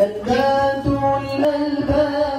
البات الألباب